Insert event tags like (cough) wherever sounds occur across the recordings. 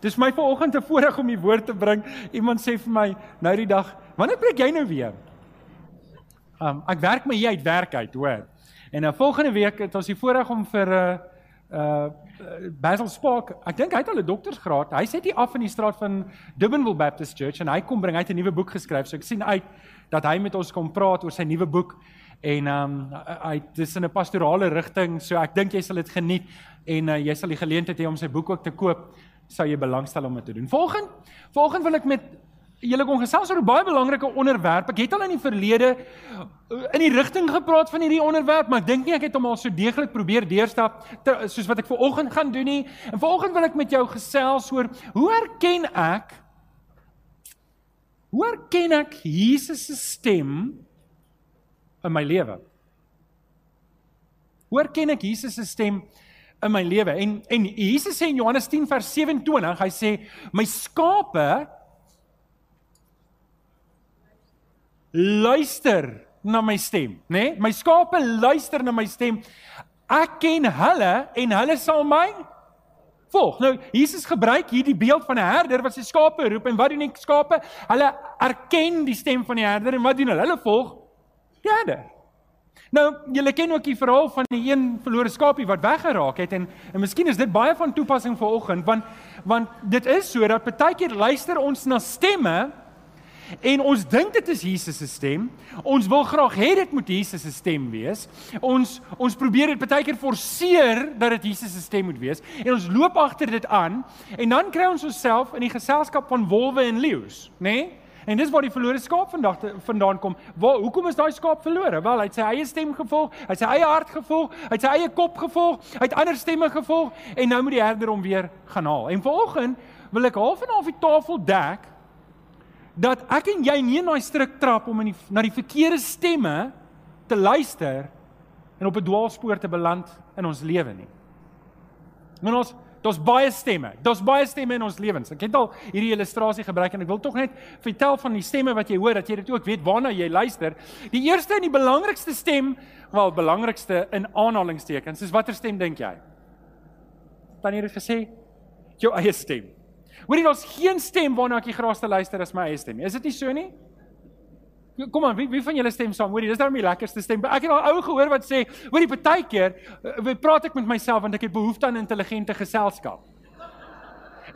dis my vanoggend te voorreg om die woord te bring. Iemand sê vir my nou die dag, "Wanneer preek jy nou weer?" Um ek werk my hier uit werk uit, hoor. En nou volgende week het ons die voorreg om vir 'n uh, uh Basil Spark, ek dink hy het al 'n doktorsgraad. Hy sit hier af in die straat van Dubbenville Baptist Church en hy kom bring het 'n nuwe boek geskryf. So ek sien uit dat hy met ons kom praat oor sy nuwe boek en um hy dis in 'n pastorale rigting. So ek dink jy sal dit geniet en uh, jy sal die geleentheid hê om sy boek ook te koop. Sou jy belangstel om dit te doen. Volgende volgende wil ek met julle kon gesels oor 'n baie belangrike onderwerp. Ek het al in die verlede uh, in die rigting gepraat van hierdie onderwerp, maar ek dink nie ek het hom al so deeglik probeer deurstap ter, soos wat ek ver oggend gaan doen nie. En vanoggend wil ek met jou gesels oor hoe erken ek hoe erken ek Jesus se stem in my lewe? Hoe erken ek Jesus se stem in my lewe? En en Jesus sê in Johannes 10 vers 27, hy sê my skape luister na my stem, nê? Nee? My skape luister na my stem. Ek ken hulle en hulle sal my volg. Nou Jesus gebruik hier die beeld van 'n herder wat sy skape roep en wat doen die skape? Hulle erken die stem van die herder en wat doen hulle? Hulle volg die herder. Nou, julle ken ook die verhaal van die een verlore skaapie wat weggeraak het en en miskien is dit baie van toepassing vir oggend want want dit is so dat baie keer luister ons na stemme En ons dink dit is Jesus se stem. Ons wil graag hê dit moet Jesus se stem wees. Ons ons probeer dit baie keer forceer dat dit Jesus se stem moet wees en ons loop agter dit aan en dan kry ons onsself in die geselskap van wolwe en leeu's, né? Nee? En dis waar die verlore skaap vandag vandaan kom. Waar hoekom is daai skaap verlore? Wel, hy het sy eie stem gevolg, hy het sy eie hart gevolg, hy het sy eie kop gevolg, hy het ander stemme gevolg en nou moet die herder hom weer gaan haal. En vanoggend wil ek half en half die tafel dek dat ek en jy nie in daai struik trap om in die, na die verkeerde stemme te luister en op 'n dwaalspoor te beland in ons lewe nie. Want ons daar's baie stemme. Daar's baie stemme in ons lewens. Ek het al hierdie illustrasie gebruik en ek wil tog net vertel van die stemme wat jy hoor dat jy dit ook weet waarna jy luister. Die eerste en die belangrikste stem, wel belangrikste in aanhalingstekens, is watter stem dink jy? Tannie het gesê jou eie stem. Hoorie, daar's geen stem waarna ek graag te luister as my eie stem. Is dit nie so nie? Kom aan, wie wie van julle stem saam? Hoorie, dis nou my lekkerste stem. Ek het al ou gehoor wat sê, hoorie, partykeer uh, praat ek met myself want ek het behoefte aan intelligente geselskap.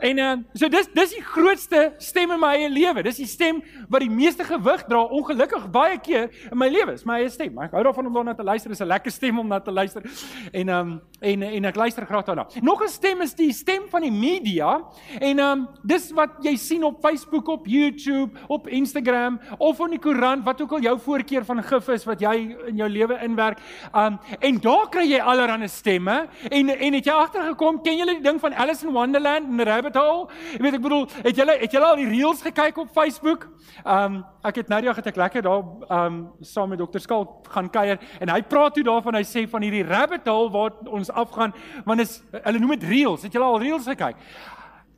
En uh, so dis dis die grootste stem in my eie lewe. Dis die stem wat die meeste gewig dra ongelukkig baie keer in my lewe. Is my eie stem. Ek hou daarvan om daarna te luister. Dis 'n lekker stem om na te luister. En um, en en ek luister graag daarna. Nog 'n stem is die stem van die media. En um, dis wat jy sien op Facebook, op YouTube, op Instagram of in die koerant, wat ook al jou voorkeur van gif is wat jy in jou lewe inwerk. Um, en daar kry jy allerlei stemme. En en het jy agtergekom, ken jy die ding van Alice in Wonderland en rabbit hole. Jy weet ek bedoel, het julle het julle al die reels gekyk op Facebook? Ehm um, ek het nou dag het ek lekker daar ehm um, saam met dokter Skalk gaan kuier en hy praat toe daarvan hy sê van hierdie rabbit hole waar ons afgaan want is hulle noem dit reels. Het julle al reels gekyk?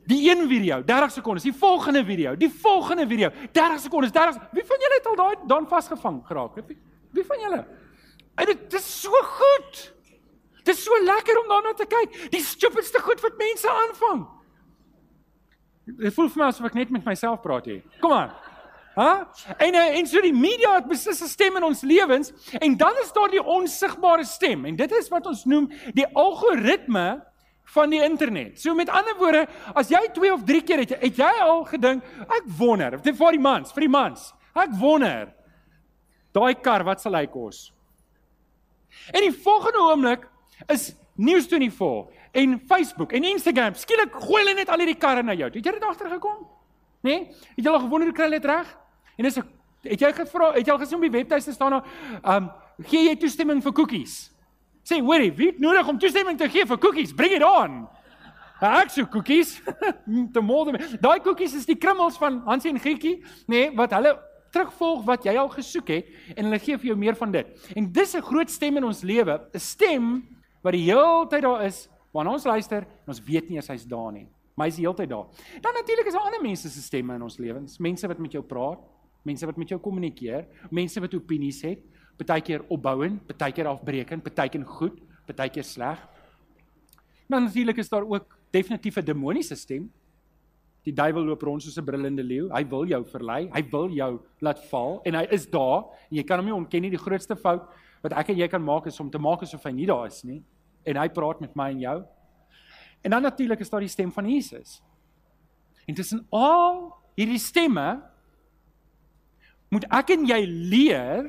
Die een video, 30 sekondes, die volgende video, die volgende video, 30 sekondes, 30. Wie van julle het al daai dan vasgevang geraak? Wie, wie van julle? En dit is so goed. Dit is so lekker om daarna te kyk. Die stupidste goed wat mense aanvang. Dit voel vir my asof ek net met myself praat hier. Kom aan. Ha? En eh, en so die media het beslis 'n stem in ons lewens en dan is daar die onsigbare stem en dit is wat ons noem die algoritme van die internet. So met ander woorde, as jy 2 of 3 keer het, het jy al gedink, ek wonder, vir die mans, vir die mans. Ek wonder daai kar wat sal hy kos? En die volgende oomblik is News24 en Facebook en Instagram. Skielik gooi hulle net al hierdie karre na jou. Het jy dit agtergekom? Nê? Nee? Het jy al gewonder hoe kry hulle dit reg? En dis het jy gevra, het jy al gesien op die webtuiste staan daar, ehm, um, gee jy toestemming vir koekies? Sê, hoorie, wie het nodig om toestemming te gee vir koekies? Bring dit aan. Ek sê koekies. (laughs) Te môre. Daai koekies is die krummels van Hansie en Gietjie, nê, nee, wat hulle terugvolg wat jy al gesoek het en hulle gee vir jou meer van dit. En dis 'n groot stem in ons lewe, 'n stem wat die hele tyd daar is waarna ons luister en ons weet nie as hy's daar nie. Maar hy's die hele tyd daar. Dan natuurlik is daar ander mense se stemme in ons lewens. Mense wat met jou praat, mense wat met jou kommunikeer, mense wat opinies het, partykeer opbouend, partykeer afbreekend, partykeer goed, partykeer sleg. Dan natuurlik is daar ook definitief 'n demoniese stem. Die duiwel loop rond soos 'n brullende leeu. Hy wil jou verlei, hy wil jou laat val en hy is daar en jy kan hom nie ontken nie. Die grootste fout wat ek en jy kan maak is om te maak asof hy nie daar is nie en hy praat met my en jou. En dan natuurlik is daar die stem van Jesus. En tussen al hierdie stemme moet ek en jy leer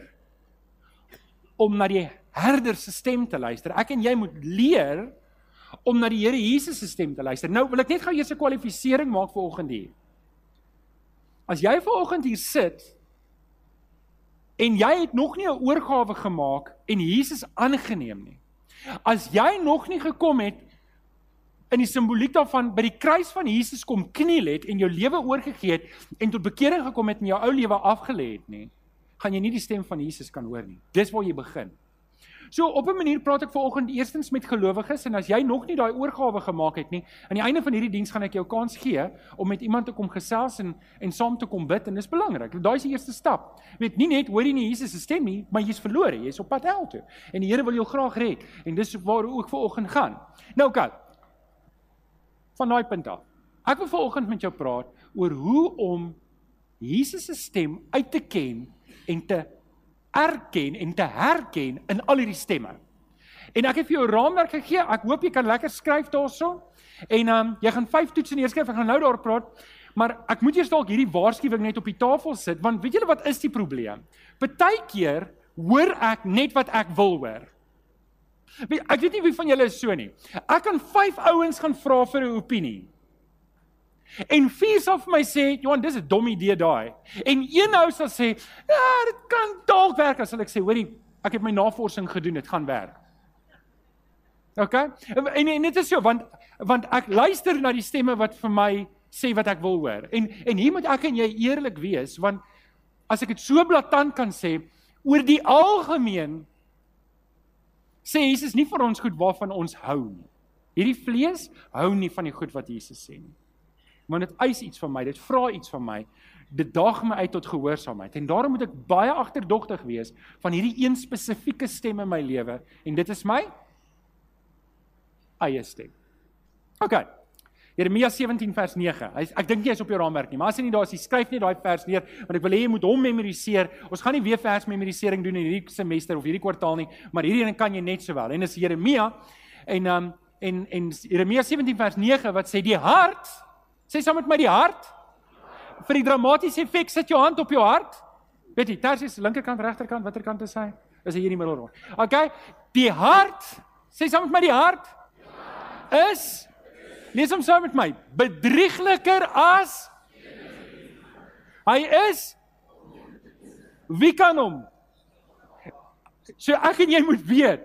om na die herder se stem te luister. Ek en jy moet leer om na die Here Jesus se stem te luister. Nou wil ek net gou eers 'n kwalifisering maak vir oggend hier. As jy ver oggend hier sit en jy het nog nie 'n oorgawe gemaak en Jesus aangeneem nie. As jy nog nie gekom het in die simboliek daarvan by die kruis van Jesus kom kniel het en jou lewe oorgegee het en tot bekering gekom het en jou ou lewe afgelê het nie, gaan jy nie die stem van Jesus kan hoor nie. Dis waar jy begin. So op 'n manier praat ek vanoggend eerstens met gelowiges en as jy nog nie daai oorgawe gemaak het nie, aan die einde van hierdie diens gaan ek jou kans gee om met iemand te kom gesels en en saam te kom bid en dis belangrik. Daai is die eerste stap. Weet nie net hoor jy nie Jesus se stem nie, maar jy's verlore, jy's op pad hel toe. En die Here wil jou graag red en dis waar ook vanoggend gaan. Nou kyk. Van daai punt af. Ek wil vanoggend met jou praat oor hoe om Jesus se stem uit te ken en te erken en te herken in al hierdie stemme. En ek het vir jou raamwerk gegee. Ek hoop jy kan lekker skryf daarso. En ehm um, jy gaan vyf toetse neerskryf. Ek gaan nou daar praat. Maar ek moet eers dalk hierdie waarskuwing net op die tafel sit want weet julle wat is die probleem? Partykeer hoor ek net wat ek wil hoor. Ek weet nie wie van julle is so nie. Ek kan vyf ouens gaan vra vir 'n opinie. En vier sal vir my sê, "Johan, dis 'n dom idee daai." En een ou sal sê, "Ja, dit kan dalk werk." As ek sê, "Hoorie, ek het my navorsing gedoen, dit gaan werk." OK? En en dit is so want want ek luister na die stemme wat vir my sê wat ek wil hoor. En en hier moet ek en jy eerlik wees want as ek dit so blaatant kan sê, oor die algemeen sê Jesus nie vir ons goed waarvan ons hou nie. Hierdie vlees hou nie van die goed wat Jesus sê nie want dit eis iets van my, dit vra iets van my. Dit daag my uit tot gehoorsaamheid. En daarom moet ek baie agterdogtig wees van hierdie een spesifieke stem in my lewe en dit is my eie stem. OK. Jeremia 17 vers 9. Hy ek dink nie is op jou raamwerk nie, maar as jy nie daar is, jy skryf net daai vers neer want ek wil hê jy moet hom memoriseer. Ons gaan nie weer vers memorisering doen in hierdie semester of hierdie kwartaal nie, maar hierdie een kan jy net sowel. En dis Jeremia en um en en Jeremia 17 vers 9 wat sê die hart Sê saam met my die hart. Vir die dramatiese effek sit jou hand op jou hart. Weet jy, Tarsius linkerkant, regterkant, watter kant is hy? Is hy hier in die middel rond? OK. Die hart. Sê saam met my die hart. Is Lees hom saam met my. Bedriegliker as Hy is Wie kan hom? So ek en jy moet weet,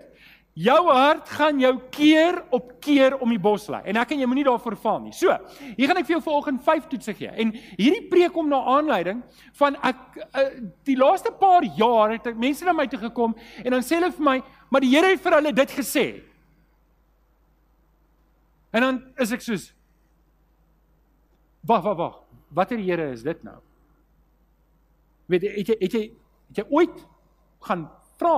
Jou hart gaan jou keer op keer om die bos lei en ek en jy moenie daarvoor val nie. So, hier gaan ek vir jou vanoggend 5 toetse gee. En hierdie preek kom na aanleiding van ek uh, die laaste paar jaar het mense na my toe gekom en dan sê hulle vir my, maar die Here het vir hulle dit gesê. En dan is ek soos Wag, wag, wag. Watter Here is dit nou? Weet jy het jy het jy, het jy ooit gaan vra?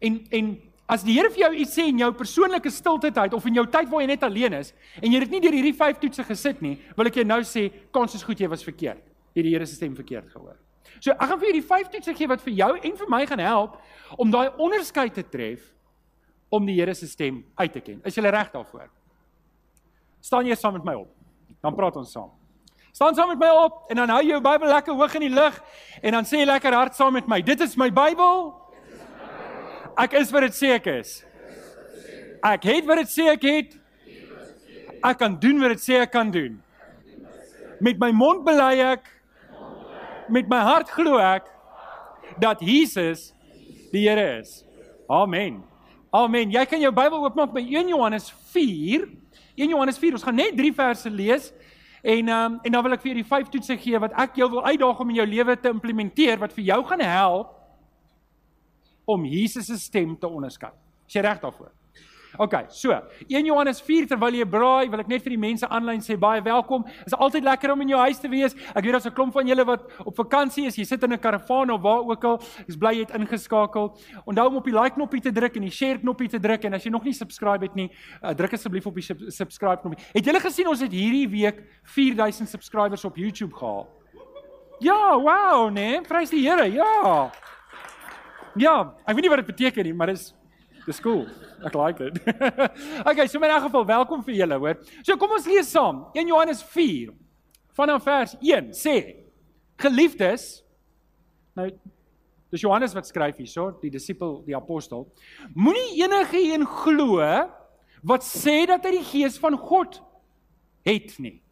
En en As die Here vir jou iets sê in jou persoonlike stilte tyd of in jou tyd waar jy net alleen is en jy het nie deur hierdie vyf toetse gesit nie, wil ek jou nou sê kans is goed jy was verkeerd. Jy die Here se stem verkeerd gehoor. So ek gaan vir hierdie vyf toetse gee wat vir jou en vir my gaan help om daai onderskeid te tref om die Here se stem uit te ken. Is jy reg daarvoor? Staan jy saam met my op? Dan praat ons saam. Staan saam met my op en dan hou jy jou Bybel lekker hoog in die lug en dan sê jy lekker hard saam met my. Dit is my Bybel. Ek is wat dit sê ek is. Ek het wat dit sê ek het. Ek kan doen wat dit sê ek kan doen. Met my mond bely ek met my hart glo ek dat Jesus die Here is. Amen. Amen. Jy kan jou Bybel oopmaak by 1 Johannes 4. 1 Johannes 4. Ons gaan net 3 verse lees. En um, en dan wil ek vir julle die vyf toetse gee wat ek jou wil uitdaag om in jou lewe te implementeer wat vir jou gaan help om Jesus se stem te onderskei. Is jy reg daarvoor? OK, so 1 Johannes 4 terwyl jy braai, wil ek net vir die mense aanlyn sê baie welkom. Dit is altyd lekker om in jou huis te wees. Ek weet daar's 'n klomp van julle wat op vakansie is. Jy sit in 'n karavaan of waar ook al. Is bly jy het ingeskakel. Onthou om op die like knoppie te druk en die share knoppie te druk en as jy nog nie subscribe het nie, uh, druk asseblief op die subscribe knoppie. Het julle gesien ons het hierdie week 4000 subscribers op YouTube gehaal? Ja, wow, nee, prys die Here. Ja. Ja, ek weet nie wat dit beteken nie, maar dit is dis cool. Ek like dit. (laughs) okay, so in 'n geval, welkom vir julle, hoor. So kom ons lees saam. 1 Johannes 4 vanaf vers 1 sê: Geliefdes, nou dis Johannes wat skryf hierso, die disipel, die apostel, moenie enige een glo wat sê dat hy die gees van God het nie.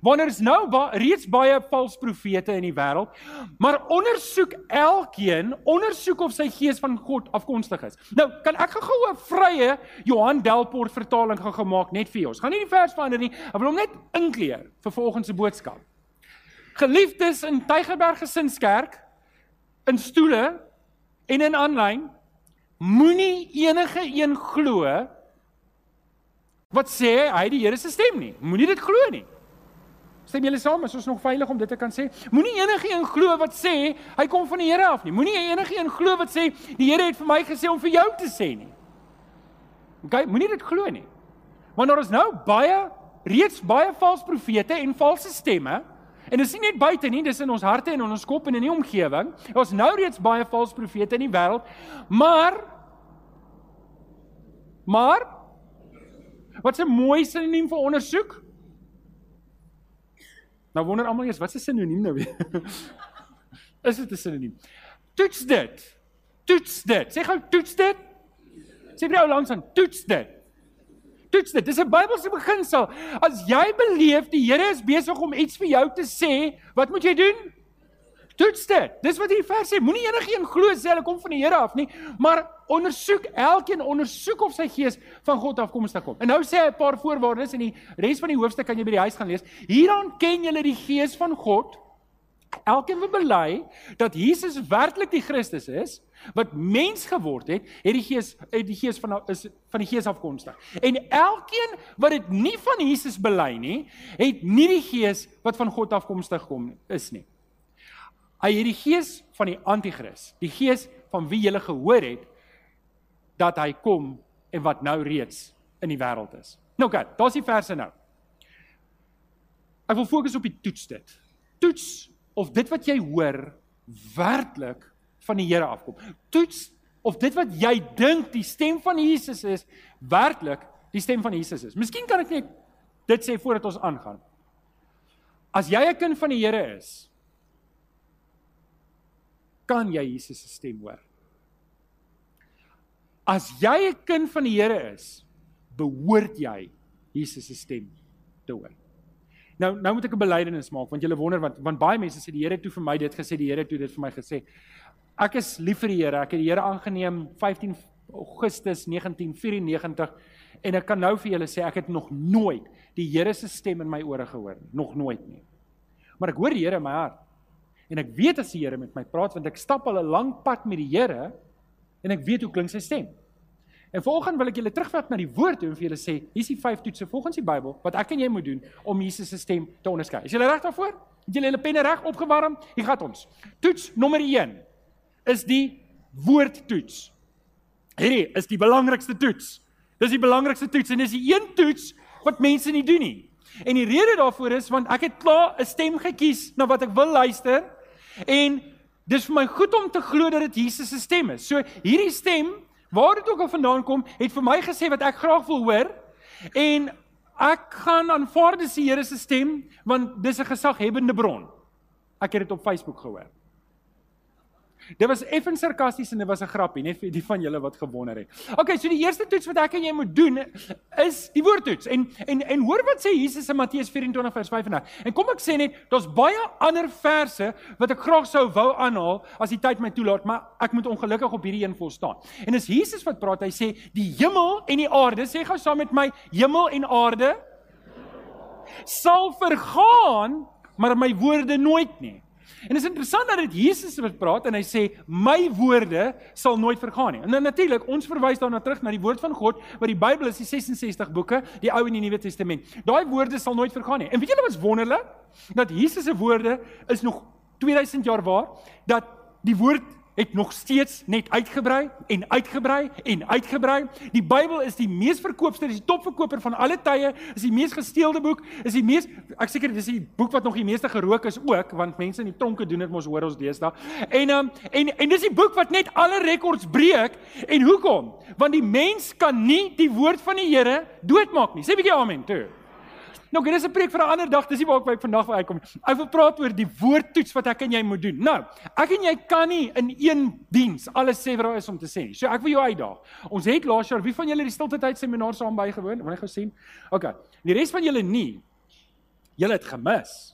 Wanneer is nou ba reeds baie valse profete in die wêreld, maar ondersoek elkeen, ondersoek of sy gees van God afkomstig is. Nou, kan ek gou 'n vrye Johan Delport vertaling gou gemaak net vir ons. Gaan nie die vers verander nie. Ek wil hom net inkleer vir volgende se boodskap. Geliefdes in Tygerberg Gesinskerk in stoele en in aanlyn moenie enige een glo wat sê hy die Here se stem nie. Moenie dit glo nie. Stem julle saam? Is ons nog veilig om dit te kan sê? Moenie enigiemand glo wat sê hy kom van die Here af nie. Moenie enigiemand glo wat sê die Here het vir my gesê om vir jou te sê nie. OK, moenie dit glo nie. Want daar is nou baie reeds baie valse profete en valse stemme. En dit is nie net buite nie, dis in ons harte en in ons kop en in die omgewing. Daar's nou reeds baie valse profete in die wêreld. Maar maar Wat 'n mooi sinoniem vir ondersoek? Nou wonder almal eers wat is 'n sinoniem nou weer? (laughs) is dit 'n sinoniem? Toets dit. Toets dit. Sê gou toets dit. Sê vir jou langs aan toets dit. Toets dit. Dis 'n Bybelse beginsel. As jy beleef die Here is besig om iets vir jou te sê, wat moet jy doen? Toets dit. Dis wat hierdie vers sê. Moenie enigiemand glo sê hulle kom van die Here af nie, maar ondersoek elkeen ondersoek of sy gees van God afkomstig kom. En nou sê hy 'n paar voorwaardes en die res van die hoofstuk kan jy by die huis gaan lees. Hieraan ken julle die gees van God. Elkeen wat bely dat Jesus werklik die Christus is, wat mens geword het, het die gees het die gees van is van die gees afkomstig. En elkeen wat dit nie van Jesus bely nie, het nie die gees wat van God afkomstig kom is nie. Hy het die gees van die anti-kris, die gees van wie jy gehoor het dat hy kom en wat nou reeds in die wêreld is. Nou oké, okay, daar's die verse nou. Ek wil fokus op die toets dit. Toets of dit wat jy hoor werklik van die Here afkom. Toets of dit wat jy dink die stem van Jesus is werklik die stem van Jesus is. Miskien kan ek net dit sê voordat ons aangaan. As jy 'n kind van die Here is, kan jy Jesus se stem hoor. As jy 'n kind van die Here is, behoort jy Jesus se stem te hoor. Nou nou moet ek 'n belydenis maak want julle wonder want want baie mense sê die Here toe vir my dit gesê, die Here toe dit vir my gesê. Ek is lief vir die Here. Ek het die Here aangeneem 15 Augustus 1994 en ek kan nou vir julle sê ek het nog nooit die Here se stem in my ore gehoor nie, nog nooit nie. Maar ek hoor die Here in my hart. En ek weet as die Here met my praat want ek stap al 'n lang pad met die Here en ek weet hoe klink sy stem. En volgens wil ek julle terugvat na die woord toe en vir julle sê, hier's die vyf toetse volgens die Bybel wat ek en jy moet doen om Jesus se stem te onderskei. Is julle reg daarvoor? Het julle julle penne reg opgewarm? Hier gaan ons. Toets nommer 1 is die woordtoets. Hierdie is die belangrikste toets. Dis die belangrikste toets en dis die een toets wat mense nie doen nie. En die rede daarvoor is want ek het klaar 'n stem gekies na wat ek wil luister En dis vir my goed om te glo dat dit Jesus se stem is. So hierdie stem, waar dit ook al vandaan kom, het vir my gesê wat ek graag wil hoor en ek gaan aanvaar dis die Here se stem want dis 'n gesaghebende bron. Ek het dit op Facebook gehoor. Dit was effens sarkasties en dit was 'n grappie, net vir die van julle wat gewonder het. Okay, so die eerste toets wat ek en jy moet doen is die woordtoets. En en en hoor wat sê Jesus in Matteus 24 vers 35. En kom ek sê net, daar's baie ander verse wat ek graag sou wou aanhaal as die tyd my toelaat, maar ek moet ongelukkig op hierdie een volstaan. En dis Jesus wat praat. Hy sê die hemel en die aarde, sê gou saam met my, hemel en aarde sal vergaan, maar my woorde nooit nie. En dit is interessant dat dit Jesus wat praat en hy sê my woorde sal nooit vergaan nie. En dan natuurlik, ons verwys daarna terug na die woord van God, wat die Bybel is, die 66 boeke, die Ou en die Nuwe Testament. Daai woorde sal nooit vergaan nie. En weet julle wat's wonderlik? Dat Jesus se woorde is nog 2000 jaar waar, dat die woord het nog steeds net uitgebrei en uitgebrei en uitgebrei. Die Bybel is die mees verkoopste, dis die topverkoper van alle tye, is die mees gesteelde boek, is die mees ek seker dis die boek wat nog die meeste gerook is ook, want mense in die tronke doen dit mos hoor ons deesdae. En um, en en dis die boek wat net alle rekords breek. En hoekom? Want die mens kan nie die woord van die Here doodmaak nie. Sê 'n bietjie amen toe. Nou, dit is 'n preek vir 'n ander dag. Dis nie waar ek vandag wil uitkom nie. Ek wil praat oor die woordtoets wat ek en jy moet doen. Nou, ek en jy kan nie in een diens alles sê wat daar is om te sê nie. So ek wil jou uitdaag. Ons het laas jaar, wie van julle die stilte tyd seminar saam bygewoon? Wil jy gou sien? OK. Die res van julle nie. Julle het gemis.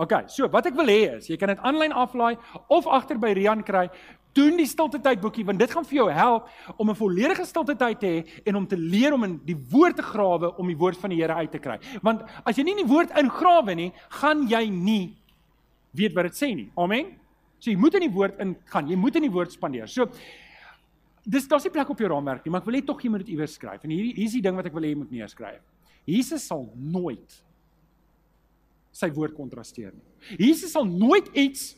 OK. So, wat ek wil hê is, jy kan dit aanlyn aflaai of agter by Rian kry doen die stilte tyd boekie want dit gaan vir jou help om 'n volledige stilte tyd te hê en om te leer om in die woord te grawe om die woord van die Here uit te kry. Want as jy nie in die woord ingrawe nie, gaan jy nie weet wat dit sê nie. Amen. So jy moet in die woord ingaan. Jy moet in die woord spandeer. So dis daar's nie plek op jou raamwerk nie, maar ek wil hê tog jy moet dit iewers skryf. En hier hier is die ding wat ek wil hê jy moet neerskryf. Jesus sal nooit sy woord kontrasteer nie. Jesus sal nooit iets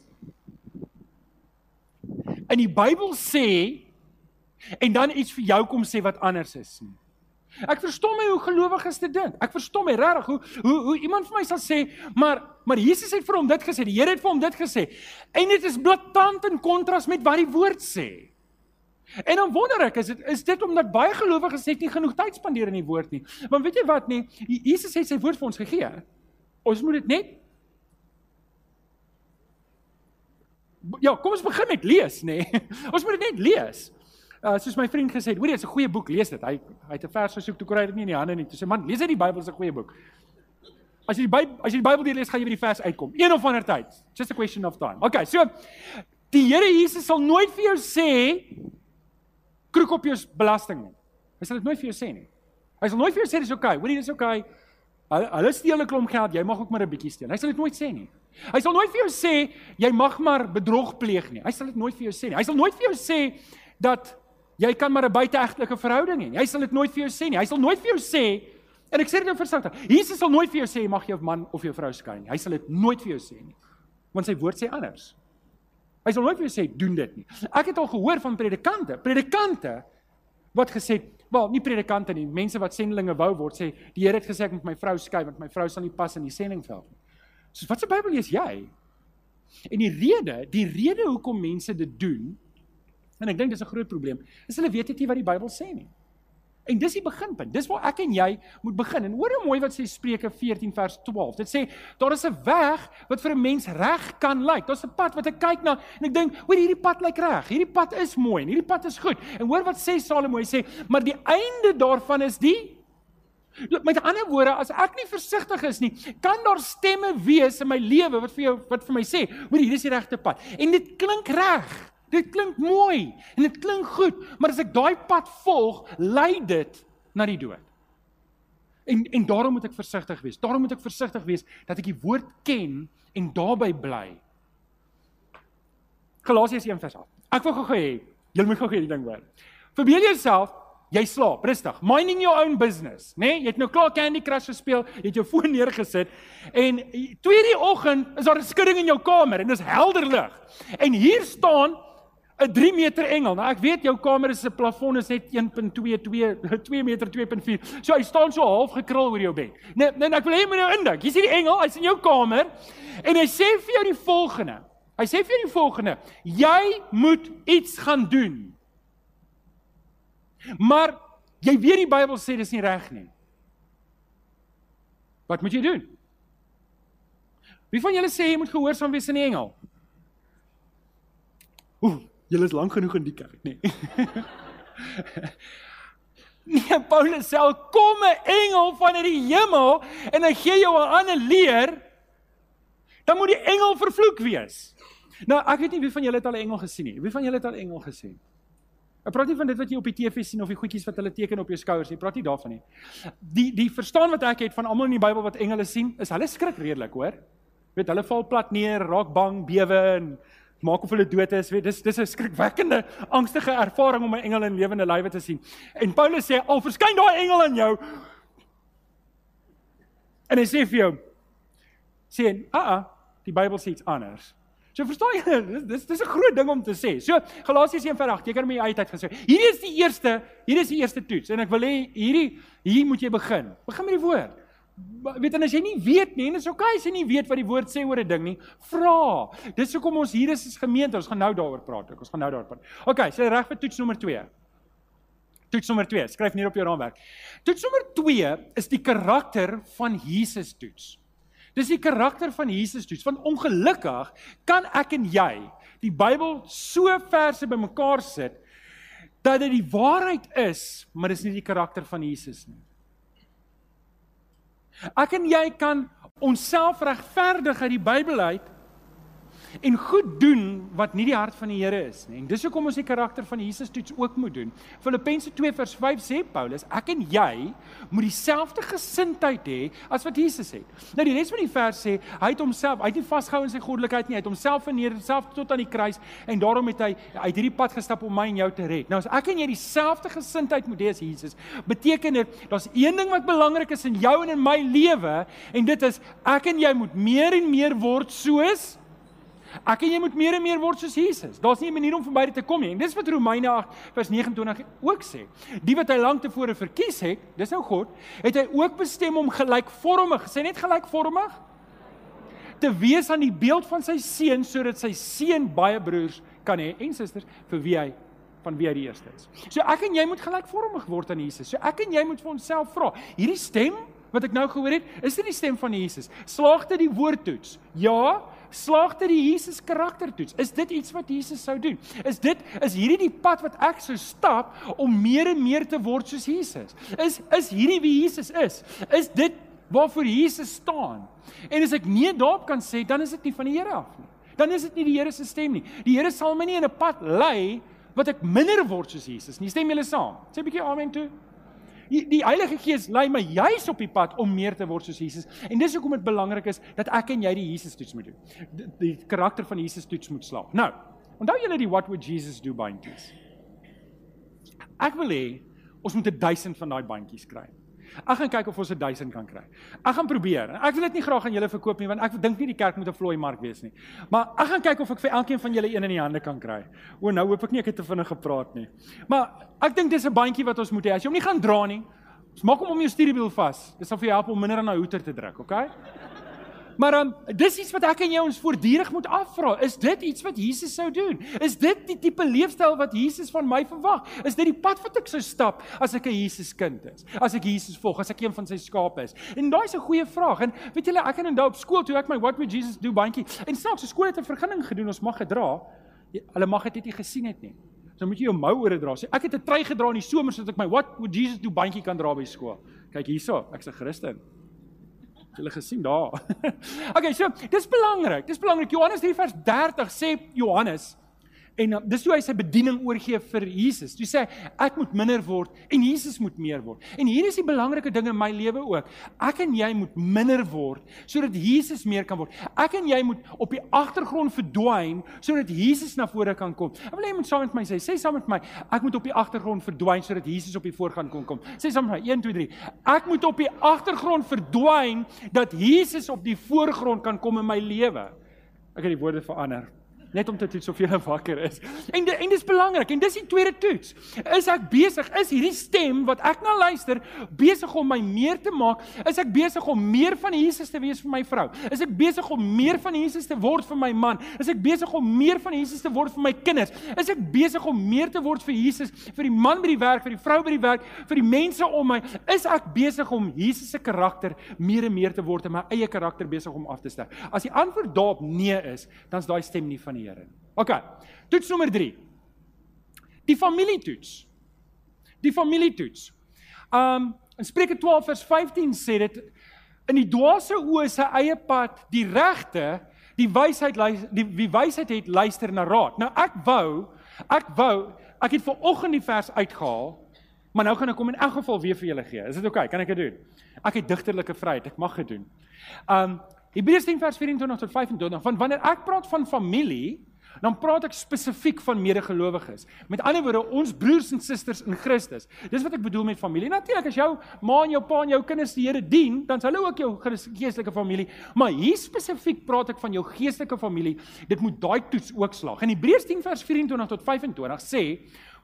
in die Bybel sê en dan iets vir jou kom sê wat anders is nie. Ek verstom my hoe gelowiges dit dink. Ek verstom my regtig hoe hoe hoe iemand vir my sal sê, maar maar Jesus het vir hom dit gesê, die Here het vir hom dit gesê. En dit is blaatant in kontras met wat die woord sê. En dan wonder ek, is dit is dit omdat baie gelowiges net nie genoeg tyd spandeer in die woord nie. Want weet jy wat nie, Jesus het sy woord vir ons gegee. Ons moet dit net Ja, kom ons begin met lees, nê. Nee. (laughs) Ons moet dit net lees. Uh soos my vriend gesê het, hoor jy, dit is 'n goeie boek, lees dit. Hy hy het 'n vers gesoek, toe kry dit nie in die hande nie. Toe sê man, lees uit die Bybel, is 'n goeie boek. As jy die Bybel as jy die Bybel lees, gaan jy by die vers uitkom. Een of ander tyd. Just a question of time. Okay, so die Here Jesus sal nooit vir jou sê kroek op jou belasting nie. Hy sal dit nooit vir jou sê nie. Hy sal nooit vir jou sê dis okay. Hoorie, dis okay. Hulle steel 'n klomp geld, jy mag ook maar 'n bietjie steel. Hy sal dit nooit sê nie. Hy sal nooit vir jou sê jy mag maar bedrog pleeg nie. Hy sal dit nooit vir jou sê nie. Hy sal nooit vir jou sê dat jy kan maar 'n buiteegtelike verhouding hê. Hy sal dit nooit vir jou sê nie. Hy sal nooit vir jou sê en ek sê dit nou versigtig. Jesus sal nooit vir jou sê jy mag jou man of jou vrou skei nie. Hy sal dit nooit vir jou sê nie. Want sy woord sê anders. Hy sal nooit vir jou sê doen dit nie. Ek het al gehoor van predikante, predikante wat gesê het, wel, nie predikante nie, mense wat sendlinge wou word sê die Here het gesê ek moet my vrou skei want my vrou sal nie pas in die sendingveld nie. So wat se Bybel lees jy? En die rede, die rede hoekom mense dit doen, en ek dink dis 'n groot probleem, is hulle weet nie wat die Bybel sê nie. En dis die beginpunt. Dis waar ek en jy moet begin. En hoor hoe mooi wat sê Spreuke 14 vers 12. Dit sê daar is 'n weg wat vir 'n mens reg kan lyk. Daar's 'n pad wat ek kyk na en ek dink, hoor hierdie pad lyk reg. Hierdie pad is mooi en hierdie pad is goed. En hoor wat sê Salomo, hy sê, maar die einde daarvan is die Met ander woorde, as ek nie versigtig is nie, kan daar stemme wees in my lewe wat vir jou wat vir my sê, "Hoor, hier is die regte pad." En dit klink reg. Dit klink mooi en dit klink goed, maar as ek daai pad volg, lei dit na die dood. En en daarom moet ek versigtig wees. Daarom moet ek versigtig wees dat ek die woord ken en daarbey bly. Galasiërs 1:8. Ek wil gou-gou hê, julle moet gou-gou hierdie ding hoor. Verbeel jouself Jy slaap, rustig. Minding your own business, né? Nee? Jy het nou klaar Candy Crush gespeel, jy het jou (laughs) foon neergesit en 2:00 die oggend is daar 'n skudding in jou kamer en dit is helder lig. En hier staan 'n 3 meter engel. Nou ek weet jou kamer se plafon is net 1.22 2 (laughs) meter 2.4. So hy staan so half gekrul oor jou bed. Nee, nee ek wil hê jy moet nou indink. Jy sien die engel, hy's in jou kamer en hy sê vir jou die volgende. Hy sê vir jou die volgende: Jy moet iets gaan doen. Maar jy weet die Bybel sê dis nie reg nie. Wat moet jy doen? Wie van julle sê jy moet gehoorsaam wees aan die engel? Ooh, julle is lank genoeg in die kerk, nê? Nee. (laughs) nee, Paulus sê kom 'n engel van uit die hemel en hy gee jou 'n ander leer, dan moet die engel vervloek wees. Nou, ek weet nie wie van julle het al 'n engel gesien nie. Wie van julle het al 'n engel gesien? Ek praat nie van dit wat jy op die TV sien of die goedjies wat hulle teken op jou skouers nie. Ek praat nie daarvan nie. Die die verstaan wat ek het van almal in die Bybel wat engele sien, is hulle skrik redelik, hoor. Weet hulle val plat neer, raak bang, bewe en maak of hulle dood is. Dis dis 'n skrikwekkende, angstige ervaring om 'n engel in lewende lywe te sien. En Paulus sê al verskyn daai engel aan jou en hy sê vir jou sê, "Aa, uh -uh, die Bybel sê iets anders." So verstaan jy, dis dis 'n groot ding om te sê. So Galasiërs 1:8, jy kan my uit uit gesê. Hierdie is die eerste, hierdie is die eerste toets en ek wil hê hierdie hier moet jy begin. Begin met die woord. Weet en as jy nie weet nie, en dit is oukei as jy nie weet wat die woord sê oor 'n ding nie, vra. Dis hoekom ons hier is as gemeente, ons gaan nou daaroor praat. Ons gaan nou daaroor praat. Okay, sê reg vir toets nommer 2. Toets nommer 2, skryf neer op jou raamwerk. Toets nommer 2 is die karakter van Jesus toets. Dis die karakter van Jesus toets. Want ongelukkig kan ek en jy die Bybel so verse bymekaar sit dat dit die waarheid is, maar dis nie die karakter van Jesus nie. Ek en jy kan onsself regverdig uit die Bybel uit en goed doen wat nie die hart van die Here is nie. En dis hoekom ons die karakter van Jesus toets ook moet doen. Filippense 2 vers 5 sê Paulus, ek en jy moet dieselfde gesindheid hê as wat Jesus het. Nou die res van die vers sê, hy het homself, hy het nie vasgehou in sy goddelikheid nie, hy het homself verneder, self tot aan die kruis en daarom het hy uit hierdie pad gestap om my en jou te red. Nou as ek en jy dieselfde gesindheid moet hê as Jesus, beteken dit daar's een ding wat belangrik is in jou en in my lewe en dit is ek en jy moet meer en meer word soos Ek en jy moet meer en meer word soos Jesus. Daar's nie 'n manier om verby dit te kom nie. En dis wat Romeine 8 vers 29 ook sê. Die wat hy lank tevore verkies het, dis nou God, het hy ook bestem om gelykvormig, sê net gelykvormig te wees aan die beeld van sy seun sodat sy seun baie broers kan hê en susters vir wie hy van wie hy die eerste is. So ek en jy moet gelykvormig word aan Jesus. So ek en jy moet vir onsself vra, hierdie stem wat ek nou gehoor het, is dit die stem van Jesus? Slaag dit die woordtoets? Ja, slaag dit die Jesus karaktertoets? Is dit iets wat Jesus sou doen? Is dit is hierdie die pad wat ek sou stap om meer en meer te word soos Jesus? Is is hierdie wie Jesus is? Is dit waarvoor Jesus staan? En as ek nee daarop kan sê, dan is dit nie van die Here af nie. Dan is dit nie die Here se stem nie. Die Here sal my nie in 'n pad lei wat ek minder word soos Jesus nie. Stem julle saam? Sê 'n bietjie amen toe. Die, die Heilige Gees lei my juis op die pad om meer te word soos Jesus. En dis hoekom dit belangrik is dat ek en jy die Jesus toets moet doen. Die, die karakter van Jesus toets moet slaag. Nou, onthou julle die what would Jesus do bandjies? Ek wil hê ons moet 1000 van daai bandjies kry. Ek gaan kyk of ons 1000 kan kry. Ek gaan probeer. Ek wil dit nie graag aan julle verkoop nie want ek dink nie die kerk moet 'n vlooi mark wees nie. Maar ek gaan kyk of ek vir elkeen van julle een in die hande kan kry. O, nou hoop ek nie ek het te vinnig gepraat nie. Maar ek dink dis 'n bandjie wat ons moet hê. As jy hom nie gaan dra nie, maak hom om jou stuurwiel vas. Dit sal vir jou help om minder aan 'n hoeter te druk, okay? Maar um, dis iets wat ek en jy ons voortdurend moet afvra. Is dit iets wat Jesus sou doen? Is dit die tipe leefstyl wat Jesus van my verwag? Is dit die pad wat ek sou stap as ek 'n Jesus kind is? As ek Jesus volg, as ek een van sy skape is? En daai is 'n goeie vraag. En weet julle, ek het inderdaad op skool toe ek my what would Jesus do bandjie. En snaaks, skool het 'n vergunning gedoen ons mag gedra. Hulle mag dit nie gesien het nie. So moet jy jou mou ore dra. Sê ek het 'n trui gedra in die somer sodat ek my what would Jesus do bandjie kan dra by skool. Kyk hierso, ek's 'n Christen. Het julle gesien daar? (laughs) okay, so dis belangrik. Dis belangrik. Johannes 3 vers 30 sê Johannes En uh, dis hoe hy sy bediening oorgee vir Jesus. Hy sê ek moet minder word en Jesus moet meer word. En hier is die belangrike ding in my lewe ook. Ek en jy moet minder word sodat Jesus meer kan word. Ek en jy moet op die agtergrond verdwyn sodat Jesus na vore kan kom. Ek wil hê jy moet saam met my sê, sê saam met my, ek moet op die agtergrond verdwyn sodat Jesus op die voorgrond kan kom. Sê saam met my 1 2 3. Ek moet op die agtergrond verdwyn dat Jesus op die voorgrond kan kom in my lewe. Ek het die woorde verander net om te toets of jy (laughs) wakker is. En de, en dis belangrik en dis die tweede toets. Is ek besig is hierdie stem wat ek na luister besig om my meer te maak? Is ek besig om meer van Jesus te wees vir my vrou? Is ek besig om meer van Jesus te word vir my man? Is ek besig om meer van Jesus te word vir my kinders? Is ek besig om meer te word vir Jesus vir die man by die werk, vir die vrou by die werk, vir die mense om my? Is ek besig om Jesus se karakter meer en meer te word en my eie karakter besig om af te sterk? As die antwoord daarop nee is, dan is daai stem nie van die Here. OK. Toets nommer 3. Die familietoets. Die familietoets. Um in Spreuke 12 vers 15 sê dit in die dwaase oë se eie pad, die regte, die wysheid die wie wysheid het luister na raad. Nou ek wou, ek wou, ek het ver oggend die vers uitgehaal, maar nou gaan ek hom in elk geval weer vir julle gee. Is dit oukei? Okay? Kan ek dit doen? Ek het digterlike vryheid, ek mag dit doen. Um Hebreërs 10 vers 24 tot 25, van wanneer ek praat van familie, dan praat ek spesifiek van medegelowiges. Met ander woorde, ons broers en susters in Christus. Dis wat ek bedoel met familie. Natuurlik as jou ma en jou pa en jou kinders die Here dien, dan is hulle ook jou geestelike familie, maar hier spesifiek praat ek van jou geestelike familie. Dit moet daai toets ook slaag. In Hebreërs 10 vers 24 tot 25 sê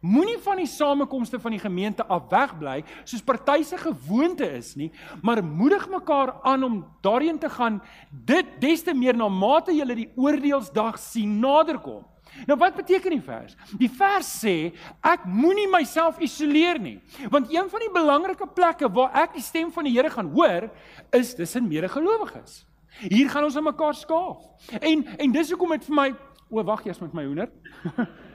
Moenie van die samekomste van die gemeente af wegbly soos party se gewoonte is nie, maar moedig mekaar aan om daarheen te gaan, dit des te meer na mate jy die oordeelsdag sien naderkom. Nou wat beteken die vers? Die vers sê ek moenie myself isoleer nie, want een van die belangrike plekke waar ek die stem van die Here gaan hoor, is tussen medegelowiges. Hier gaan ons aan mekaar skaaf. En en dis hoekom dit vir my, o wag eers met my hoender. (laughs)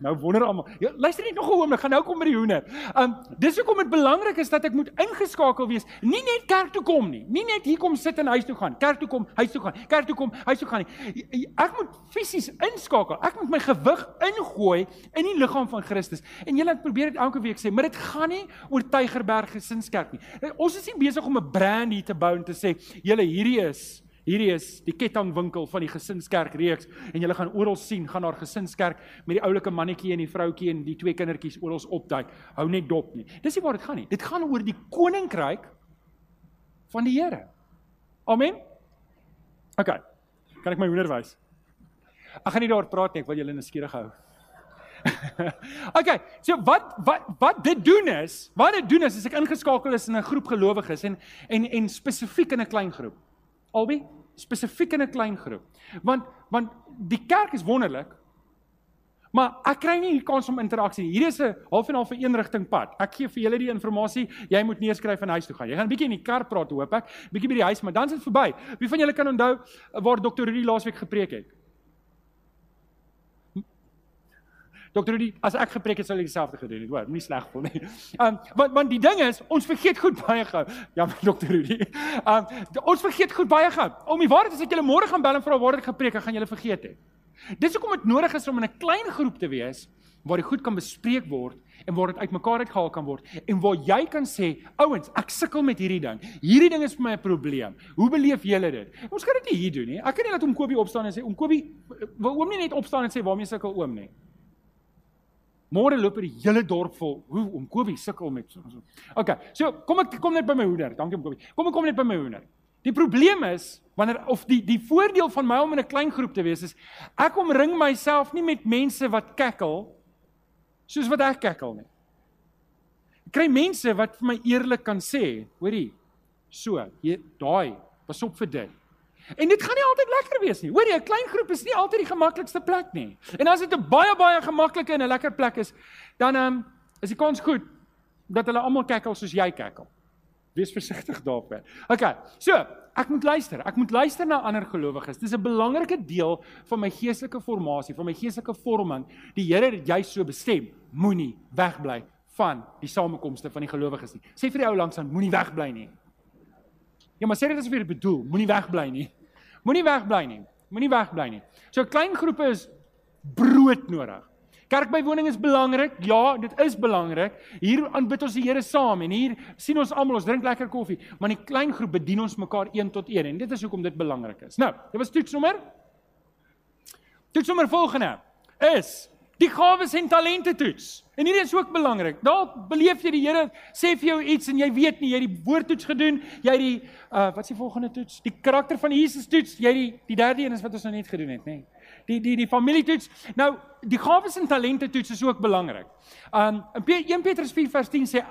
Nou wonder almal. Ja, luister net nog 'n oomblik, gaan nou kom by die hoender. Um dis hoekom dit belangrik is dat ek moet ingeskakel wees. Nie net kerk toe kom nie. Nie net hier kom sit en huis toe gaan. Kerk toe kom, huis toe gaan. Kerk toe kom, huis toe gaan nie. Ek moet fisies inskakel. Ek moet my gewig ingooi in die liggaam van Christus. En julle ek probeer dit elke week sê, maar dit gaan nie oor Tygerberg Gesinskerk nie. Ons is nie besig om 'n brand hier te bou en te sê, julle hierdie is Hierdie is die kettingwinkel van die gesinskerk reeks en julle gaan oral sien gaan daar gesinskerk met die oulike mannetjie en die vroutjie en die twee kindertjies oral opduik. Hou net dop nie. Dis nie waar dit gaan nie. Dit gaan oor die koninkryk van die Here. Amen. OK. Kan ek my hoender wys? Ek gaan nie daaroor praat nie, ek wil julle in 'n skierig hou. (laughs) OK. So wat wat wat dit doen is, wat dit doen is as ek ingeskakel is in 'n groep gelowiges en en en spesifiek in 'n klein groep. Albei spesifiek in 'n klein groep. Want want die kerk is wonderlik. Maar ek kry nie hier kans om interaksie. Hier is 'n half en half 'n eenrigting pad. Ek gee vir julle die inligting. Jy moet neerskryf en huis toe gaan. Jy gaan 'n bietjie in die kar praat, hoop ek. Bietjie by die huis, maar dan is dit verby. Wie van julle kan onthou waar Dr. Rudy laasweek gepreek het? Dokter Rudy, as ek gepreek het sou ek dieselfde gedoen het. Hoor, moenie sleg voel nie. Um want want die ding is, ons vergeet goed baie gou. Ja, (laughs) Dokter Rudy. Um ons vergeet goed baie gou. Om die waarheid is ek julle môre gaan bel en vra waar ek gepreek het, gaan julle vergeet het. Dis hoekom dit nodig is om in 'n klein groep te wees waar die goed kan bespreek word en waar dit uitmekaar uitgehaal kan word en waar jy kan sê, ouens, ek sukkel met hierdie ding. Hierdie ding is vir my 'n probleem. Hoe beleef julle dit? Ons kan dit nie hier doen nie. Ek kan nie laat oom Kobie opstaan en sê oom Kobie, oom nie net opstaan en sê waarmee sukkel oom nie. Môre loop die hele dorp vol. Hoe om Kobie sukkel met so. OK. So, kom ek kom net by my hoender. Dankie om Kobie. Kom ek kom net by my hoender. Die probleem is wanneer of die die voordeel van my om in 'n klein groep te wees is ek omring myself nie met mense wat kekkel soos wat ek kekkel nie. Ek kry mense wat vir my eerlik kan sê, hoorie, so, jy daai, pas op vir dit. En dit gaan nie altyd lekker wees nie. Hoor jy, 'n klein groep is nie altyd die gemaklikste plek nie. En as dit 'n baie baie gemaklike en 'n lekker plek is, dan ehm um, is die kans goed dat hulle almal kekkel soos jy kekkel. Wees versigtig daarop. Okay. So, ek moet luister. Ek moet luister na ander gelowiges. Dis 'n belangrike deel van my geestelike formasie, van my geestelike vorming. Die Here het jy so bestem. Moenie wegbly van die samekomste van die gelowiges nie. Sê vir die ou langs aan, moenie wegbly nie. Ja, maar sê dit asof jy dit bedoel. Moenie wegbly nie. Moenie wegbly nie. Moenie wegbly nie. So klein groepe is brood nodig. Kerkbywoning is belangrik. Ja, dit is belangrik. Hier aanbid ons die Here saam en hier sien ons almal, ons drink lekker koffie, maar in 'n klein groep bedien ons mekaar een tot een en dit is hoekom dit belangrik is. Nou, dit was toetsnommer. Toetsnommer volgende is die gawes en talente toets. En hierdie is ook belangrik. Dalk beleef jy die Here sê vir jou iets en jy weet nie, jy het die woordtoets gedoen, jy het die uh wat is die volgende toets? Die karakter van Jesus toets, jy die die derde een is wat ons nou net gedoen het, nê. Nee. Die die die familietoets. Nou, die gawes en talente toets is ook belangrik. Um in 1 Petrus 4 vers 10 sê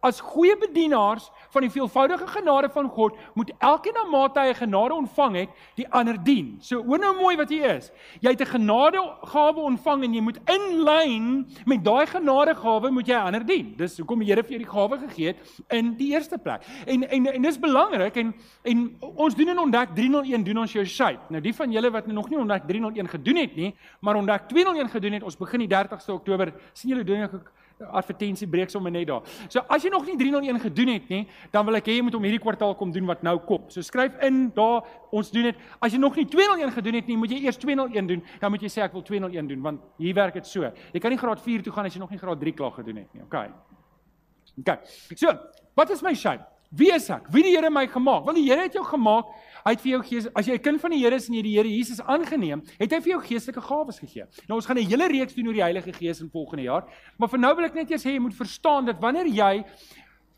As goeie bedienaars van die veelvoudige genade van God, moet elkeen na mate hy genade ontvang het, die ander dien. So hoor nou mooi wat hier is. Jy het 'n genadegawe ontvang en jy moet in lyn met daai genadegawe moet jy ander dien. Dis hoekom die Here vir jou die gawe gegee het in die eerste plek. En en en dis belangrik en en ons doen in ontdek 301 doen ons jou shape. Nou die van julle wat nog nie ontdek 301 gedoen het nie, maar ontdek 201 gedoen het, ons begin die 30ste Oktober. sien julle doen ek advertensie breek sommer net daar. So as jy nog nie 301 gedoen het nie, dan wil ek hê jy moet om hierdie kwartaal kom doen wat nou kom. So skryf in daar, ons doen dit. As jy nog nie 201 gedoen het nie, moet jy eers 201 doen. Dan moet jy sê ek wil 201 doen want hier werk dit so. Jy kan nie graad 4 toe gaan as jy nog nie graad 3 klaar gedoen het nie. OK. OK. So, wat is my shape? Wie is ek? Wie die Here my gemaak? Want die Here het jou gemaak Hy het vir jou gees, as jy 'n kind van die Here is en jy die Here Jesus aangeneem, het hy vir jou geestelike gawes gegee. Nou ons gaan 'n hele reeks doen oor die Heilige Gees in volgende jaar, maar vir nou wil ek net eers hê jy moet verstaan dat wanneer jy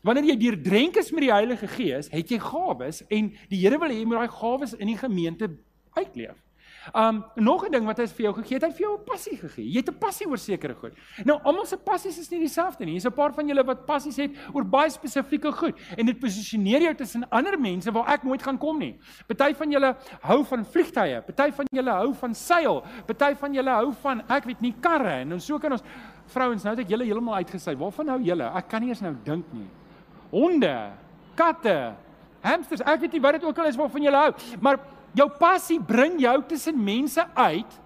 wanneer jy deurdrenk is met die Heilige Gees, het jy gawes en die Here wil hê jy moet daai gawes in die gemeente uitleef. Um nog 'n ding wat hy vir jou gegee het, hy het vir jou 'n passie gegee. Jy het 'n passie oor sekere goed. Nou almal se passies is nie dieselfde nie. Hier's 'n paar van julle wat passies het oor baie spesifieke goed en dit posisioneer jou tussen ander mense waar ek nooit gaan kom nie. Party van julle hou van vliegtye, party van julle hou van seil, party van julle hou van ek weet nie karre en so kan ons vrouens nou dat julle heeltemal uitgesy. Waarvan hou julle? Ek kan nie eens nou dink nie. Honde, katte, hamsters, ek weet nie wat dit ook al is waarvan julle hou, maar Jou passie bring jou tussen mense uit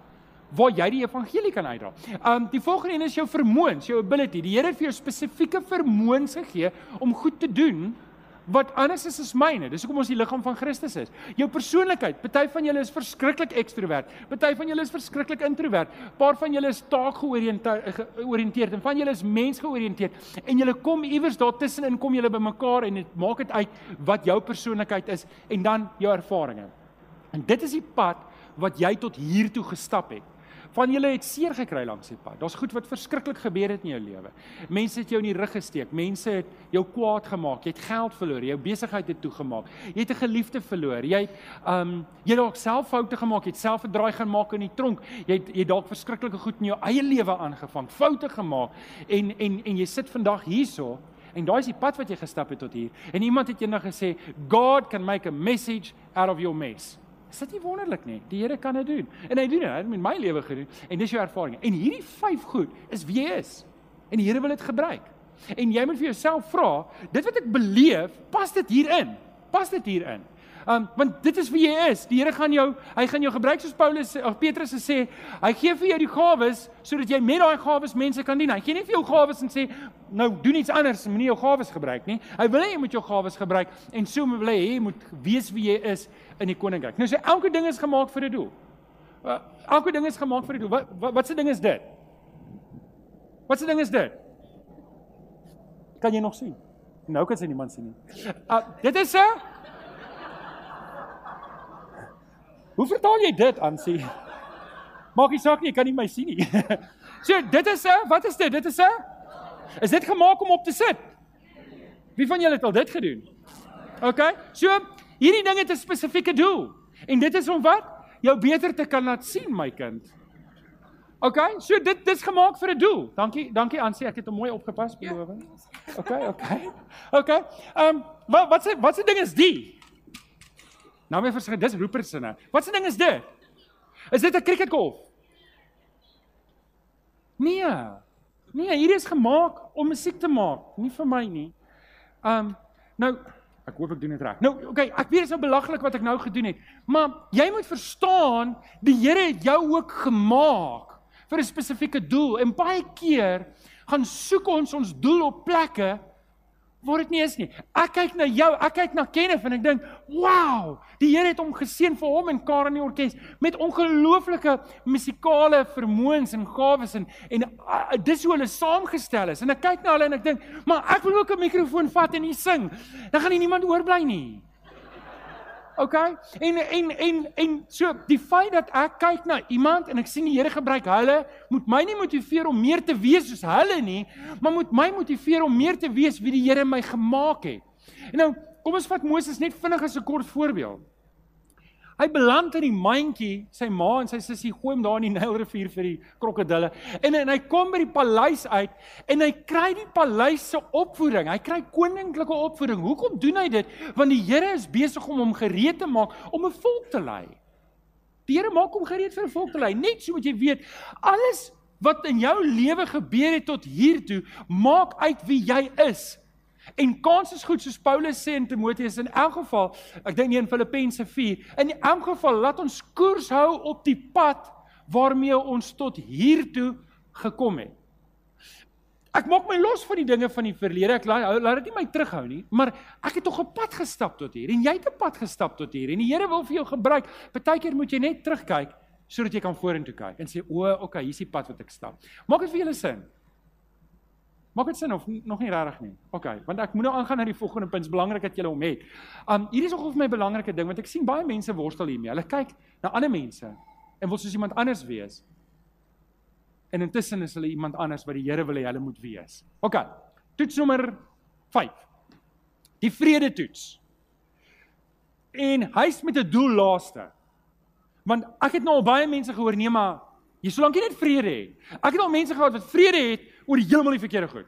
waar jy die evangelie kan uitdra. Um die volgende een is jou vermoëns, jou ability. Die Here het vir jou spesifieke vermoëns gegee om goed te doen wat anders is as myne. Dis hoekom ons die liggaam van Christus is. Jou persoonlikheid. Party van julle is verskriklik ekstrovert. Party van julle is verskriklik introvert. Paar van julle is taakgeoriënteerd en van julle is mensgeoriënteerd. En julle kom iewers daar tussenin kom julle bymekaar en dit maak dit uit wat jou persoonlikheid is en dan jou ervarings. En dit is die pad wat jy tot hier toe gestap het. Van julle het seer gekry langs die pad. Daar's goed wat verskriklik gebeur het in jou lewe. Mense het jou in die rug gesteek. Mense het jou kwaad gemaak. Jy het geld verloor. Jou besigheid het toegemaak. Jy het 'n geliefde verloor. Jy het um jy dalk self foute gemaak. Jy het self 'n draai gaan maak in die tronk. Jy het jy dalk verskriklike goed in jou eie lewe aangevang. Foute gemaak. En en en jy sit vandag hierso en daai is die pad wat jy gestap het tot hier. En iemand het eendag gesê, God can make a message out of your mess. Is dit nie wonderlik nie? Die Here kan dit doen. En hy doen dit. Hy het in my lewe gedoen en dis jou ervaring. En hierdie vyf goed is wie jy is. En die Here wil dit gebruik. En jy moet vir jouself vra, dit wat ek beleef, pas dit hierin? Pas dit hierin? Um want dit is wie jy is. Die Here gaan jou hy gaan jou gebruik soos Paulus of Petrus sê, hy gee vir jou die gawes sodat jy met daai gawes mense kan dien. Hy gee nie vir jou gawes en sê nou doen iets anders, moenie jou gawes gebruik nie. Hy wil hê jy moet jou gawes gebruik en so wil hy hê jy moet weet wie jy is in die koninkryk. Nou sê elke ding is gemaak vir 'n doel. Uh, elke ding is gemaak vir 'n doel. Wat wat wat se ding is dit? Wat se ding is dit? Kan jy nog sien? Nou kan jy niemand sien nie. Uh, dit is 'n Hoe vertaal jy dit aan sê? Maak nie saak nie, ek kan nie my sien nie. (laughs) so, dit is 'n wat is dit? Dit is 'n Is dit gemaak om op te sit? Wie van julle het al dit gedoen? OK. So, hierdie ding het 'n spesifieke doel. En dit is om wat? Jou beter te kan laat sien, my kind. OK. So dit dis gemaak vir 'n doel. Dankie, dankie Ansie, ek het hom mooi opgepas, beloof. OK, OK. (laughs) OK. Ehm um, wat wat se wat se ding is die? Nou my verskyn, dis roepersinne. Wat se ding is dit? Is dit 'n cricketgolf? Nee. Nee, hierdie is gemaak om musiek te maak, nie vir my nie. Um nou ek hoop ek doen dit reg. Nou, okay, ek weet dit is nou belaglik wat ek nou gedoen het, maar jy moet verstaan, die Here het jou ook gemaak vir 'n spesifieke doel en baie keer gaan soek ons ons doel op plekke waar dit nie is nie. Ek kyk na jou, ek kyk na Kenneth en ek dink, "Wow, die Here het hom geseën vir hom en Karen in die orkes met ongelooflike musikale vermoëns en gawes en en uh, dis hoe hulle saamgestel is." En ek kyk na hulle en ek dink, "Maar ek wil ook 'n mikrofoon vat en hier sing." Dan gaan nie niemand oorbly nie. Okay? En en en en so die feit dat ek kyk na iemand en ek sien die Here gebruik hulle, moet my nie motiveer om meer te wees soos hulle nie, maar moet my motiveer om meer te wees wie die Here my gemaak het. En nou, kom ons vat Moses net vinnig as 'n kort voorbeeld. Hy beland in die mandjie, sy ma en sy sussie gooi hom daar in die Nylrivier vir die krokodille. En en hy kom by die paleis uit en hy kry die paleis se opvoeding. Hy kry koninklike opvoeding. Hoekom doen hy dit? Want die Here is besig om hom gereed te maak om 'n volk te lei. Die Here maak hom gereed vir 'n volk te lei. Net so moet jy weet, alles wat in jou lewe gebeur het tot hier toe, maak uit wie jy is. En kans is goed soos Paulus sê in Timoteus in elk geval, ek dink nie in Filippense 4, in elk geval laat ons koers hou op die pad waarmee ons tot hier toe gekom het. Ek maak my los van die dinge van die verlede. Ek laat laat dit nie my terughou nie, maar ek het tog 'n pad gestap tot hier en jy het 'n pad gestap tot hier en die Here wil vir jou gebruik. Partykeer moet jy net terugkyk sodat jy kan vorentoe kyk en sê o, okay, hier's die pad wat ek stap. Maak dit vir julle sin? Maak dit sin of nog nie regtig nie? OK, want ek moet nou aangaan na die volgende punt, is belangrik dat jy hom het. Um hier is nogal vir my 'n belangrike ding want ek sien baie mense worstel hiermee. Hulle kyk na ander mense en wil soos iemand anders wees. En intussen is hulle iemand anders wat die Here wil hê hulle moet wees. OK. Toets nommer 5. Die vrede toets. En hy's met 'n doel laaste. Want ek het nou al baie mense gehoor nee maar jy solank jy net vrede het. Ek het al mense gehad wat vrede het oor heeltemal die verkeerde goed.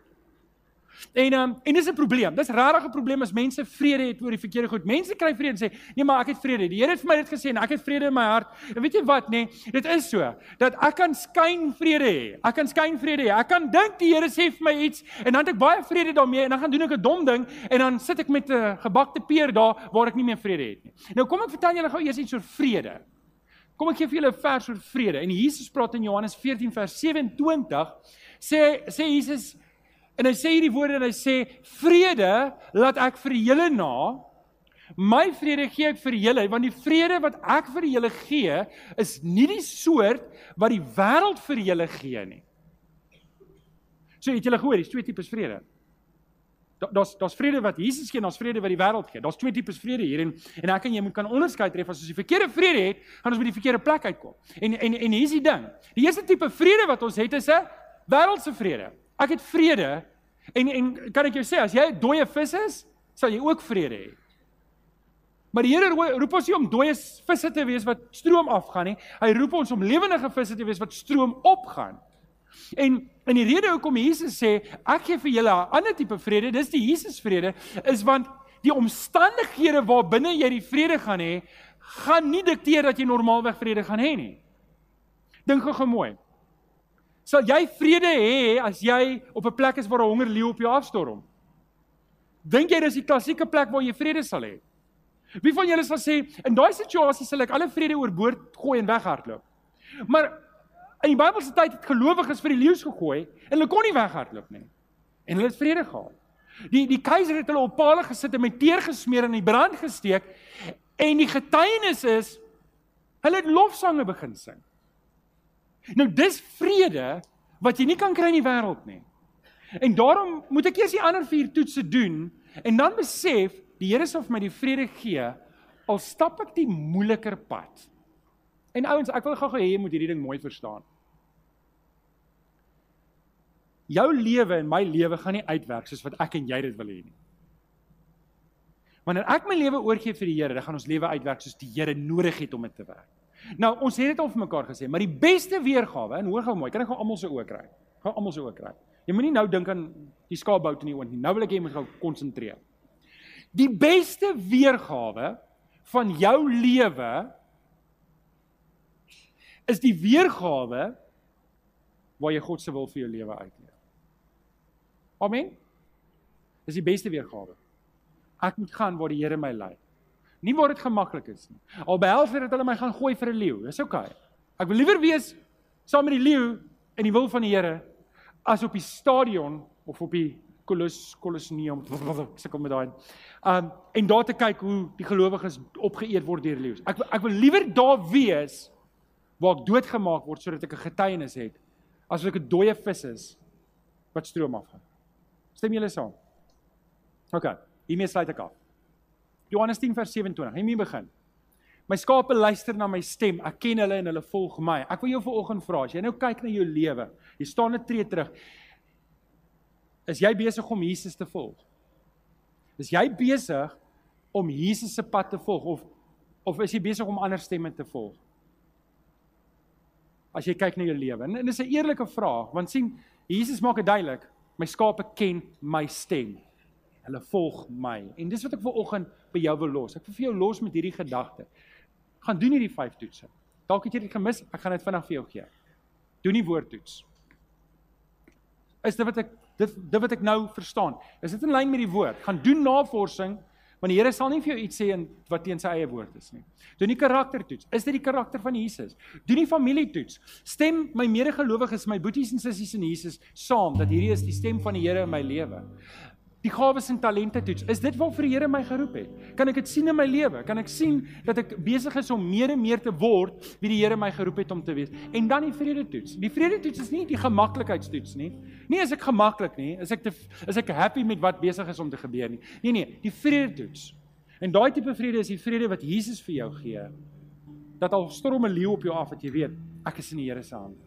En um, en dis 'n probleem. Dis regtig 'n probleem as mense vrede het oor die verkeerde goed. Mense kry vrede en sê, "Nee, maar ek het vrede. Die Here het vir my dit gesê en ek het vrede in my hart." En weet jy wat, nê? Nee, dit is so dat ek kan skyn vrede hê. Ek kan skyn vrede hê. Ek kan dink die Here sê vir my iets en dan het ek baie vrede daarmee en dan gaan doen ek 'n dom ding en dan sit ek met 'n gebakte peer daar waar ek nie meer vrede het nie. Nou kom ek vertel julle gou eers iets oor vrede. Kom ek gee vir julle 'n vers oor vrede. En Jesus praat in Johannes 14 vers 27 sê sê Jesus En hy sê hierdie woorde en hy sê vrede laat ek vir julle na. My vrede gee ek vir julle want die vrede wat ek vir julle gee is nie die soort wat die wêreld vir julle gee nie. So het julle gehoor, dis twee tipes vrede. Daar's daar's vrede wat Jesus gee en daar's vrede wat die wêreld gee. Daar's twee tipes vrede hier en en ek en jy moet kan onderskei tref as ons die verkeerde vrede het, gaan ons by die verkeerde plek uitkom. En en en hier's die ding. Die eerste tipe vrede wat ons het is 'n wêreldse vrede. Ek het vrede en en kan ek jou sê as jy 'n dooie vis is, sal jy ook vrede hê. Maar die Here roep ons nie om dooie visse te wees wat stroom afgaan nie. Hy roep ons om lewendige visse te wees wat stroom opgaan. En en die rede hoekom Jesus sê ek gee vir julle 'n ander tipe vrede, dis die Jesus vrede, is want die omstandighede waarbinne jy die vrede gaan hê, gaan nie dikteer dat jy normaalweg vrede gaan hê nie. Dink gou mooi. Sal jy vrede hê as jy op 'n plek is waar 'n honger leeu op jou afstorm? Dink jy dis die klassieke plek waar jy vrede sal hê? Wie van julle sal sê in daai situasie sal ek alle vrede oorboord gooi en weghardloop? Maar in die Bybelse tyd het gelowiges vir die leeu's gegooi en hulle kon nie weghardloop nie. En hulle het vrede gehad. Die die keiser het hulle op palle gesit en met teer gesmeer en in brand gesteek en die getuienis is hulle het lofsange begin sing. Nou dis vrede wat jy nie kan kry in die wêreld nie. En daarom moet ek eers die ander vier toetse doen en dan besef die Here sal vir my die vrede gee al stap ek die moeiliker pad. En ouens, ek wil gou-gou hê jy moet hierdie ding mooi verstaan. Jou lewe en my lewe gaan nie uitwerk soos wat ek en jy dit wil hê nie. Wanneer ek my lewe oorgee vir die Here, dan gaan ons lewe uitwerk soos die Here nodig het om dit te werk. Nou, ons het dit al vir mekaar gesê, maar die beste weergawe, en hoor gou mooi, kan ek gou almal se oë kry? Gou almal se oë kry. Jy moenie nou dink aan die skaapbout in die oond nie. Nou wil ek hê jy moet gou konsentreer. Die beste weergawe van jou lewe is die weergawe waar jy God se wil vir jou lewe uitleef. Amen. Dis die beste weergawe. Ek moet gaan waar die Here my lei. Nie waar dit gemaklik is nie. Al dit dat hulle my gaan gooi vir 'n leeu. Dis oukei. Okay. Ek wil liewer wees saam met die leeu in die wil van die Here as op die stadion of op die Colossus Colosseum. (laughs) Ek kom met daai. Um en daar te kyk hoe die gelowiges opgeëet word deur leeu's. Ek ek wil liewer daar wees waar ek doodgemaak word sodat ek 'n getuienis het as ek 'n dooie vis is wat stroom afgaan. Stem julle saam? OK. Hiermee sluit ek af. Johannes 10 vers 27. Hy mee begin. My skape luister na my stem. Ek ken hulle en hulle volg my. Ek wil jou vanoggend vra, as jy nou kyk na jou lewe, jy staan net tree terug. Is jy besig om Jesus te volg? Is jy besig om Jesus se pad te volg of of is jy besig om ander stemme te volg? As jy kyk na jou lewe. En, en dis 'n eerlike vraag, want sien, Jesus maak dit duidelik, my skape ken my stem. Hulle volg my. En dis wat ek vir oggend by jou wil los. Ek wil vir jou los met hierdie gedagte. Gaan doen hierdie 5 toetse. Dalk het jy dit gemis, ek gaan dit vinnig vir jou gee. Doen die woordtoets. Is dit wat ek dit dit wat ek nou verstaan? Is dit in lyn met die woord? Gaan doen navorsing want die Here sal nie vir jou iets sê in wat teen sy eie woord is nie. Doen die karaktertoets. Is dit die karakter van Jesus? Doen die familietoets. Stem my medegelowiges, my boeties en sissies in Jesus saam dat hierdie is die stem van die Here in my lewe. Die gawes en talente toets. Is dit waarvoor die Here my geroep het? Kan ek dit sien in my lewe? Kan ek sien dat ek besig is om meer en meer te word wie die Here my geroep het om te wees? En dan die vrede toets. Die vrede toets is nie die gemaklikheidstoets nie. Nie as ek gemaklik nie, is ek te is ek happy met wat besig is om te gebeur nie. Nee nee, die vrede toets. En daai tipe vrede is die vrede wat Jesus vir jou gee. Dat al storm 'n leeu op jou af, dat jy weet, ek is in die Here se hande.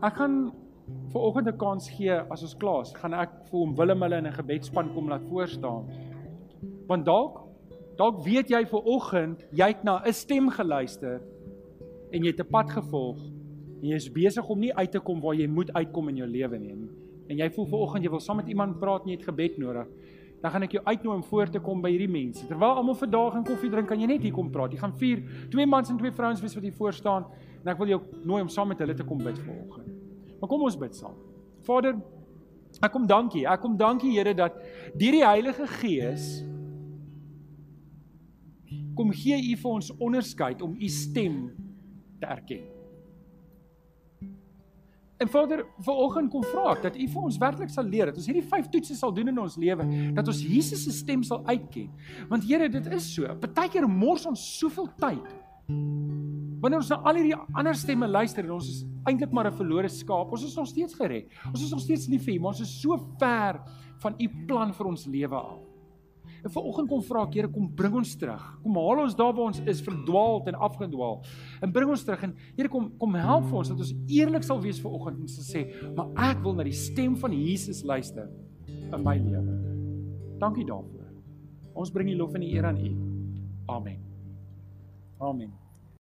Ek gaan vir oggend 'n kans gee as ons klaar is, gaan ek vir hom Willem hulle in 'n gebedsspan kom laat voor staan. Want dalk dalk weet jy vir oggend jy het na 'n stem geluister en jy het 'n pad gevolg en jy is besig om nie uit te kom waar jy moet uitkom in jou lewe nie. En jy voel vir oggend jy wil saam met iemand praat en jy het gebed nodig. Dan gaan ek jou uitnooi om voor te kom by hierdie mense. Terwyl almal vandag en koffie drink, kan jy net hier kom praat. Jy gaan vier twee mans en twee vrouens wees wat hier voor staan en ek wil jou nooi om saam met hulle te kom bid vanoggend. Maar kom ons bid saam. Vader, ek kom dankie. Ek kom dankie Here dat deur die Heilige Gees kom gee U vir ons onderskeid om U stem te erken. En Vader, vanoggend kom vra ek dat U vir ons werklik sal leer dat ons hierdie vyf toetse sal doen in ons lewe, dat ons Jesus se stem sal uitken. Want Here, dit is so. Partykeer mors ons soveel tyd Wanneer ons na al hierdie ander stemme luister en ons is eintlik maar 'n verlore skaap, ons is nog steeds gered. Ons is nog steeds lief vir U, maar ons is so ver van U plan vir ons lewe af. En vanoggend kom vra ek Here, kom bring ons terug. Kom haal ons daar waar ons is verdwaald en afgedwaal. En bring ons terug en Here kom kom help vir ons dat ons eerlik sal wees vanoggend en sal sê, "Maar ek wil na die stem van Jesus luister in my lewe." Dankie daarvoor. Ons bring die lof en die eer aan U. Amen. Amen.